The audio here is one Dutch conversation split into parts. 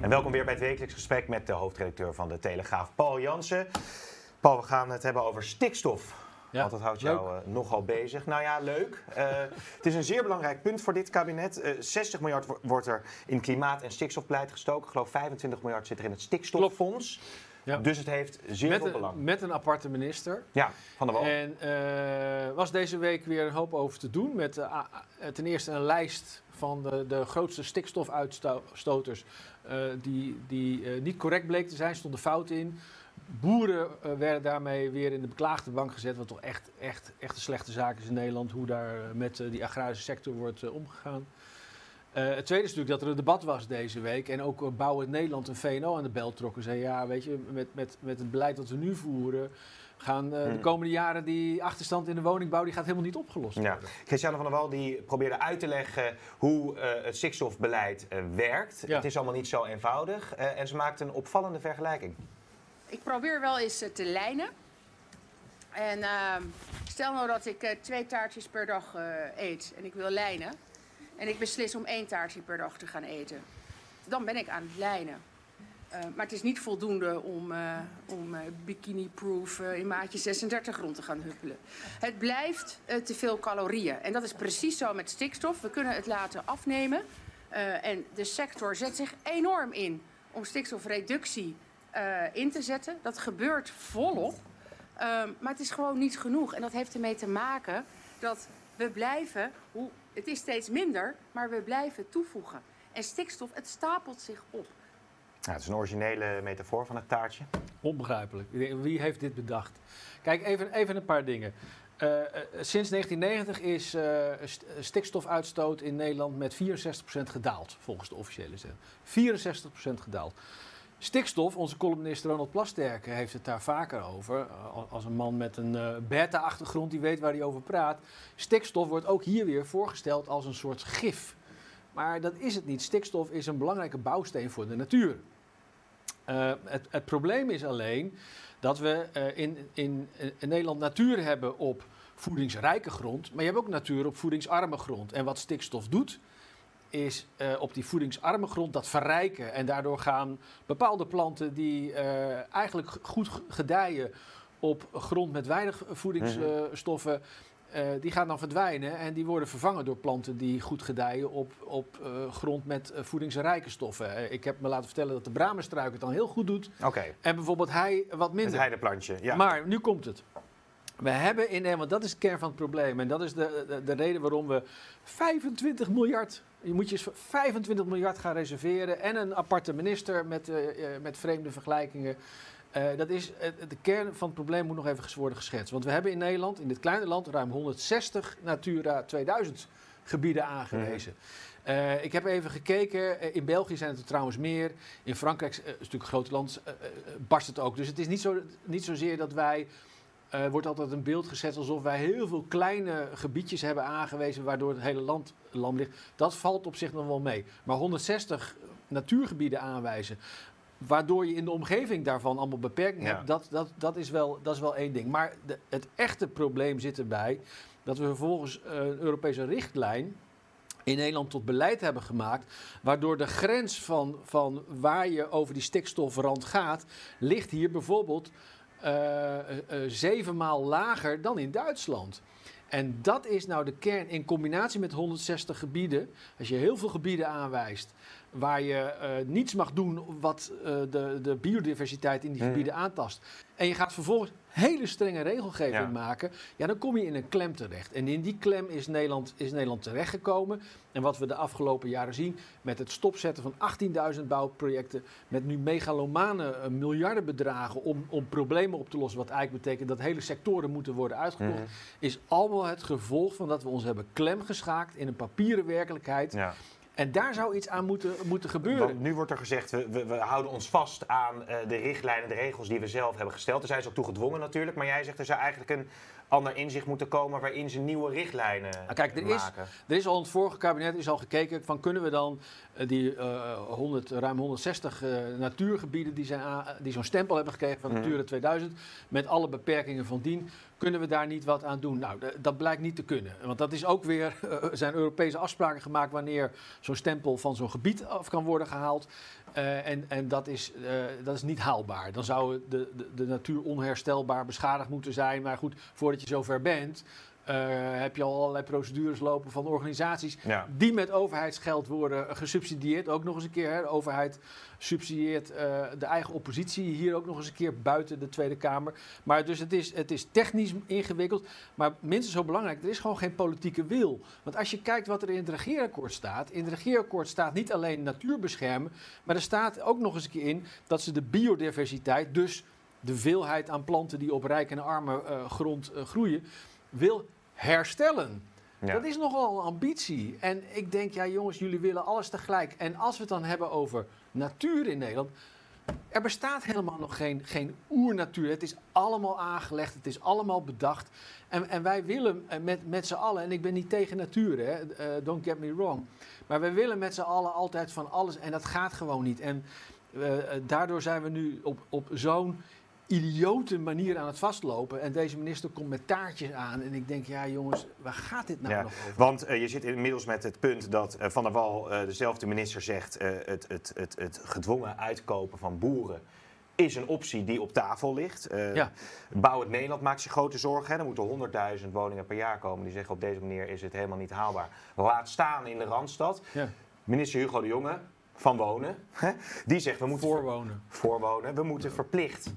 En welkom weer bij het wekelijks gesprek met de hoofdredacteur van de Telegraaf, Paul Jansen. Paul, we gaan het hebben over stikstof. Ja, Want dat houdt jou uh, nogal bezig. Nou ja, leuk. Uh, het is een zeer belangrijk punt voor dit kabinet. Uh, 60 miljard wordt er in klimaat- en stikstofbeleid gestoken. Ik geloof 25 miljard zit er in het stikstoffonds. Ja. Dus het heeft zeer met veel een, belang. Met een aparte minister. Ja, van der Wal. En uh, was deze week weer een hoop over te doen. Met uh, ten eerste een lijst van de, de grootste stikstofuitstoters. Uh, die die niet correct bleek te zijn, stonden fout in. Boeren werden daarmee weer in de beklaagde bank gezet. Wat toch echt, echt, echt een slechte zaak is in Nederland. Hoe daar met die agrarische sector wordt omgegaan. Uh, het tweede is natuurlijk dat er een debat was deze week. En ook uh, Bouwen Nederland een VNO aan de bel trokken. Zei ja, weet je, met, met, met het beleid dat we nu voeren. gaan uh, hmm. de komende jaren die achterstand in de woningbouw. die gaat helemaal niet opgelost worden. Ja. Christiane van der Wal die probeerde uit te leggen hoe het stikstofbeleid werkt. Ja. Het is allemaal niet zo eenvoudig. en ze maakte een opvallende vergelijking. Ik probeer wel eens te lijnen. En ehm, stel nou dat ik twee taartjes per dag eet en ik wil lijnen en ik beslis om één taartje per dag te gaan eten, dan ben ik aan het lijnen. Uh, maar het is niet voldoende om, uh, om uh, bikini-proof in maatje 36 rond te gaan huppelen. Het blijft te veel calorieën. En dat is precies zo met stikstof. We kunnen het laten afnemen. en de sector zet zich enorm in om stikstofreductie in te zetten. Dat gebeurt volop. maar het is gewoon niet genoeg. En dat heeft ermee te maken dat we blijven, hoe het is steeds minder, maar we blijven toevoegen. En stikstof, het stapelt zich op. Ja, het is een originele metafoor van het taartje. Onbegrijpelijk. Wie heeft dit bedacht? Kijk, even, even een paar dingen. Uh, uh, sinds 1990 is uh, st stikstofuitstoot in Nederland met 64% gedaald, volgens de officiële zet. 64% gedaald. Stikstof, onze columnist Ronald Plasterk heeft het daar vaker over. Als een man met een uh, beta-achtergrond die weet waar hij over praat. Stikstof wordt ook hier weer voorgesteld als een soort gif. Maar dat is het niet. Stikstof is een belangrijke bouwsteen voor de natuur. Het, het, probleem is alleen dat we in, in, in Nederland natuur hebben op voedingsrijke grond. Maar je hebt ook natuur op voedingsarme grond. En wat stikstof doet, is uh, op die voedingsarme grond dat verrijken. En daardoor gaan bepaalde planten die uh, eigenlijk goed gedijen op grond met weinig voedingsstoffen. Uh, die gaan dan verdwijnen en die worden vervangen door planten die goed gedijen op, op grond met voedingsrijke stoffen. ik heb me laten vertellen dat de bramenstruik het dan heel goed doet. Okay. En bijvoorbeeld hij wat minder. Het heideplantje, ja. Maar nu komt het. We hebben in Nederland, dat is de kern van het probleem. En dat is de, de, de reden waarom we 25 miljard je moet je 25 miljard gaan reserveren en een aparte minister met, uh, met vreemde vergelijkingen. Uh, dat is, de kern van het probleem moet nog even worden geschetst. Want we hebben in Nederland, in dit kleine land, ruim 160 Natura 2000 gebieden aangewezen. Ik heb even gekeken. in België zijn het er trouwens meer. In Frankrijk, is natuurlijk een groot land, barst het ook. Dus het is niet, zo, niet zozeer dat wij uh, wordt altijd een beeld gezet alsof wij heel veel kleine gebiedjes hebben aangewezen waardoor het hele land lam ligt. Dat valt op zich nog wel mee. Maar 160 natuurgebieden aanwijzen, waardoor je in de omgeving daarvan allemaal beperkingen ja. hebt, dat, dat, dat, is wel, dat is wel één ding. Maar de, het echte probleem zit erbij dat we vervolgens uh, een Europese richtlijn in Nederland tot beleid hebben gemaakt. Waardoor de grens van, van waar je over die stikstofrand gaat, ligt hier bijvoorbeeld uh, uh, zevenmaal lager dan in Duitsland. En dat is nou de kern in combinatie met 160 gebieden. Als je heel veel gebieden aanwijst waar je eh, niets mag doen wat eh, de, de biodiversiteit in die Mhm. gebieden aantast. En je gaat vervolgens hele strenge regelgeving Ja. maken. Ja, dan kom je in een klem terecht. En in die klem is Nederland, is Nederland terechtgekomen. En wat we de afgelopen jaren zien met het stopzetten van 18.000 bouwprojecten. Met nu megalomane eh, miljardenbedragen om, om problemen op te lossen. Wat eigenlijk betekent dat hele sectoren moeten worden uitgekocht. Mhm. Is allemaal het gevolg van dat we ons hebben klemgeschaakt in een papieren werkelijkheid. Ja. En daar zou iets aan moeten, moeten gebeuren. Want nu wordt er gezegd, we, we, we houden ons vast aan eh, de richtlijnen, de regels die we zelf hebben gesteld. Daar zijn ze ook toe gedwongen natuurlijk. Maar jij zegt er zou eigenlijk een ander inzicht moeten komen waarin ze nieuwe richtlijnen Nou, kijk, er is-. Er is al in het vorige kabinet is al gekeken van kunnen we dan eh, die eh, 100, ruim 160 eh, natuurgebieden die, zijn die zo'n stempel hebben gekregen van Mhm. Natura 2000 met alle beperkingen van dien, kunnen we daar niet wat aan doen? Nou, dat blijkt niet te kunnen. Want dat is ook weer, eh, er zijn Europese afspraken gemaakt wanneer zo'n stempel van zo'n gebied af kan worden gehaald. Eh, en en dat, is, eh, dat is niet haalbaar. Dan zou de, de, de natuur onherstelbaar beschadigd moeten zijn. Maar goed, voordat je zover bent, eh, heb je al allerlei procedures lopen van organisaties Ja. die met overheidsgeld worden gesubsidieerd. Ook nog eens een keer. Hè. De overheid subsidieert eh, de eigen oppositie hier ook nog eens een keer buiten de Tweede Kamer. Maar dus het is, het is technisch ingewikkeld. Maar minstens zo belangrijk, er is gewoon geen politieke wil. Want als je kijkt wat er in het regeerakkoord staat. In het regeerakkoord staat niet alleen natuur beschermen. Maar er staat ook nog eens een keer in dat ze de biodiversiteit, dus de veelheid aan planten die op rijke en arme eh, grond eh, groeien, wil herstellen. Ja. Dat is nogal een ambitie. En ik denk, ja jongens, jullie willen alles tegelijk. En als we het dan hebben over natuur in Nederland. Er bestaat helemaal nog geen, geen oernatuur. Het is allemaal aangelegd, het is allemaal bedacht. En, en wij willen eh, met, met z'n allen, en ik ben niet tegen natuur, hè, eh, don't get me wrong. Maar wij willen met z'n allen altijd van alles en dat gaat gewoon niet. En eh, daardoor zijn we nu op, op zo'n idiote manier aan het vastlopen. En deze minister komt met taartjes aan. En ik denk, ja jongens, waar gaat dit nou Ja, nog over? Want eh, je zit inmiddels met het punt dat eh, Van der Wal, eh, dezelfde minister, zegt... het, het, het, het gedwongen uitkopen van boeren is een optie die op tafel ligt. Ja. Bouw het Nederland maakt zich grote zorgen. Hè. Er moeten 100.000 woningen per jaar komen. Die zeggen op deze manier is het helemaal niet haalbaar. Laat staan in de Randstad. Ja, Minister Hugo de Jonge van Wonen, hè, die zegt we moeten voorwonen. voorwonen. We moeten verplicht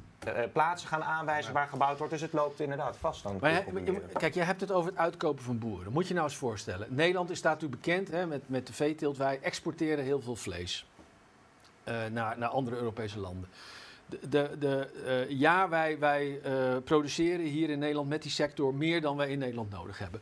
plaatsen gaan aanwijzen waar gebouwd wordt. Dus het loopt inderdaad vast aan. Maar je- maar je- kijk, jij hebt het over het uitkopen van boeren. Moet je nou eens voorstellen. Nederland is staat natuurlijk bekend hè, met, met de veeteelt. Wij exporteren heel veel vlees eh, naar, naar andere Europese landen. De, de, de, eh, ja, wij, wij eh, produceren hier in Nederland met die sector meer dan wij in Nederland nodig hebben.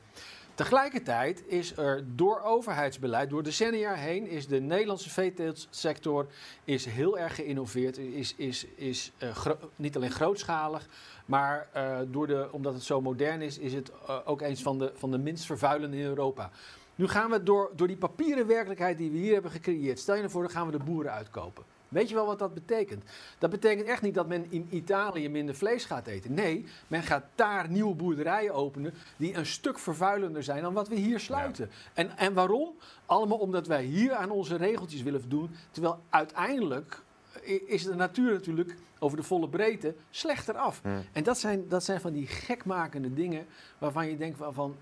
Tegelijkertijd is er door overheidsbeleid, door decennia heen, is de Nederlandse veeteeltsector is heel erg geïnnoveerd. Is, is, is eh, niet alleen grootschalig, maar eh, door de, omdat het zo modern is, is het eh, ook eens van de, van de minst vervuilende in Europa. Nu gaan we door, door die papieren werkelijkheid die we hier hebben gecreëerd, stel je nou voor, dan gaan we de boeren uitkopen. Weet je wel wat dat betekent? Dat betekent echt niet dat men in Italië minder vlees gaat eten. Nee, men gaat daar nieuwe boerderijen openen die een stuk vervuilender zijn dan wat we hier sluiten. En, en waarom? Allemaal omdat wij hier aan onze regeltjes willen doen. Terwijl uiteindelijk i- is de natuur natuurlijk over de volle breedte slechter af. Hmm. En dat zijn, dat zijn van die gekmakende dingen waarvan je denkt van, van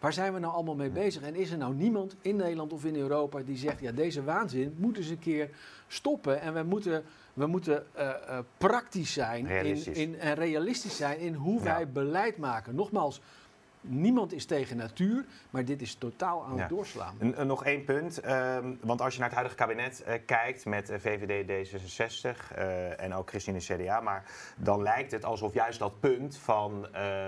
waar zijn we nou allemaal mee bezig? En is er nou niemand in Nederland of in Europa die zegt, ja deze waanzin moet eens een keer stoppen en we moeten, we moeten eh, eh, praktisch zijn. In, in, en realistisch zijn in hoe Ja. wij beleid maken. Nogmaals, niemand is tegen natuur, maar dit is totaal aan Ja. het doorslaan. En, en nog één punt, ehm, want als je naar het huidige kabinet eh, kijkt met eh, VVD, D66 eh, en ook Christine CDA, maar dan lijkt het alsof juist dat punt van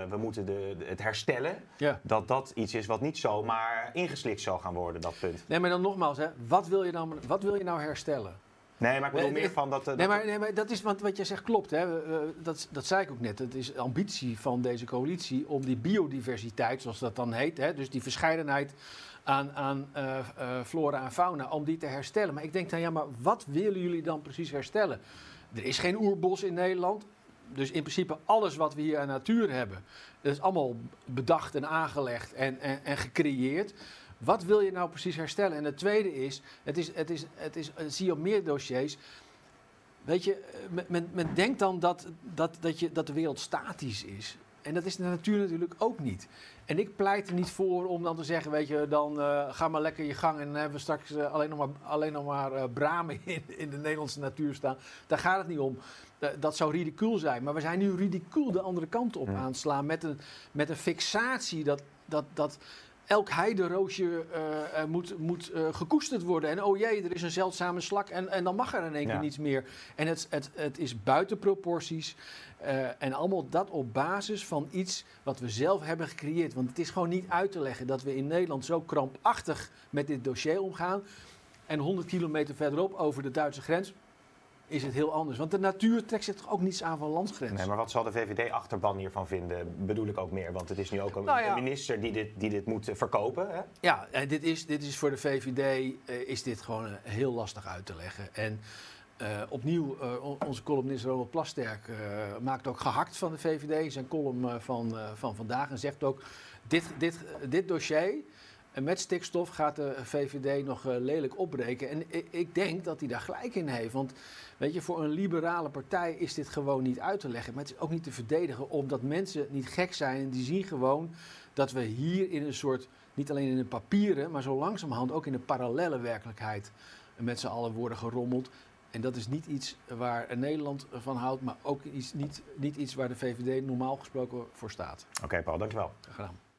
we moeten de, het herstellen, Ja. dat dat iets is wat niet zomaar ingeslikt zal gaan worden, dat punt. Nee, maar dan nogmaals, hè, wat, wil je nou, wat wil je nou herstellen? Nee, maar ik bedoel Nee, meer van dat... eh, Nee, maar, nee, maar dat is want wat je zegt klopt. Hè. Eh, dat, dat zei ik ook net. Het is ambitie van deze coalitie om die biodiversiteit, zoals dat dan heet, hè, dus die verscheidenheid aan, aan eh, eh, flora en fauna, om die te herstellen. Maar ik denk dan, ja, maar wat willen jullie dan precies herstellen? Er is geen oerbos in Nederland. Dus in principe alles wat we hier aan natuur hebben, dat is allemaal bedacht en aangelegd en, en, en gecreëerd. Wat wil je nou precies herstellen? En het tweede is, het is, het is, het is, dat zie je op meer dossiers. Weet je, men, men, men denkt dan dat, dat, dat, je, dat de wereld statisch is. En dat is de natuur natuurlijk ook niet. En ik pleit er niet voor om dan te zeggen, weet je, dan uh, ga maar lekker je gang en dan hebben we straks uh, alleen nog maar, alleen nog maar uh, bramen in, in de Nederlandse natuur staan. Daar gaat het niet om. dat zou ridicuul zijn. Maar we zijn nu ridicuul de andere kant op aanslaan met een, met een fixatie dat, dat, dat elk heideroosje uh, moet, moet uh, gekoesterd worden. En oh jee, er is een zeldzame slak en, en dan mag er in één keer niets meer. En het, het, het is buiten proporties. Uh, en allemaal dat op basis van iets wat we zelf hebben gecreëerd. Want het is gewoon niet uit te leggen dat we in Nederland zo krampachtig met dit dossier omgaan. En 100 kilometer verderop over de Duitse grens is het heel anders. Want de natuur trekt zich toch ook niets aan van landsgrenzen. Nee, maar wat zal de VVD-achterban hiervan vinden, bedoel ik ook meer. Want het is nu ook een, nou ja. minister die dit, die dit moet verkopen. Hè? Ja, en dit is, dit is voor de VVD uh, is dit gewoon heel lastig uit te leggen. En uh, opnieuw, onze columnist Ronald Plasterk maakt ook gehakt van de VVD. Zijn column van, van vandaag en zegt ook, dit, dit, dit dossier... En met stikstof gaat de VVD nog uh, lelijk opbreken. En ik, ik, denk dat hij daar gelijk in heeft. Want weet je, voor een liberale partij is dit gewoon niet uit te leggen. Maar het is ook niet te verdedigen, omdat mensen niet gek zijn. En die zien gewoon dat we hier in een soort, niet alleen in de papieren, maar zo langzamerhand ook in een parallele werkelijkheid met z'n allen worden gerommeld. En dat is niet iets waar Nederland van houdt, maar ook iets, niet, niet iets waar de VVD normaal gesproken voor staat. Oké, okay, Paul, dankjewel. Graag gedaan.